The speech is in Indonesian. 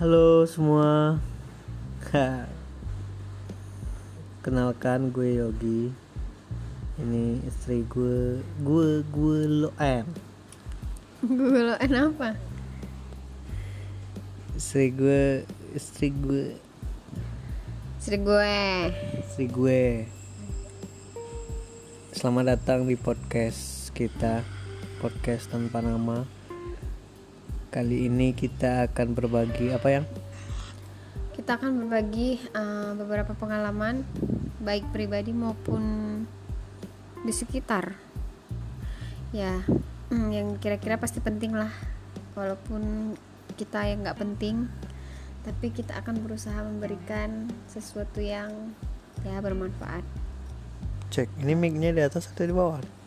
Halo semua. Kenalkan gue Yogi. Ini istri gue Gue gue lo eh Gue apa? Istri gue Istri gue. Istri gue. Istri gue. Selamat datang di podcast kita Podcast tanpa nama Kali ini kita akan berbagi apa yang? Kita akan berbagi uh, beberapa pengalaman Baik pribadi maupun di sekitar Ya hmm, yang kira-kira pasti penting lah Walaupun kita yang nggak penting Tapi kita akan berusaha memberikan sesuatu yang ya bermanfaat Cek, ini mic-nya di atas atau di bawah?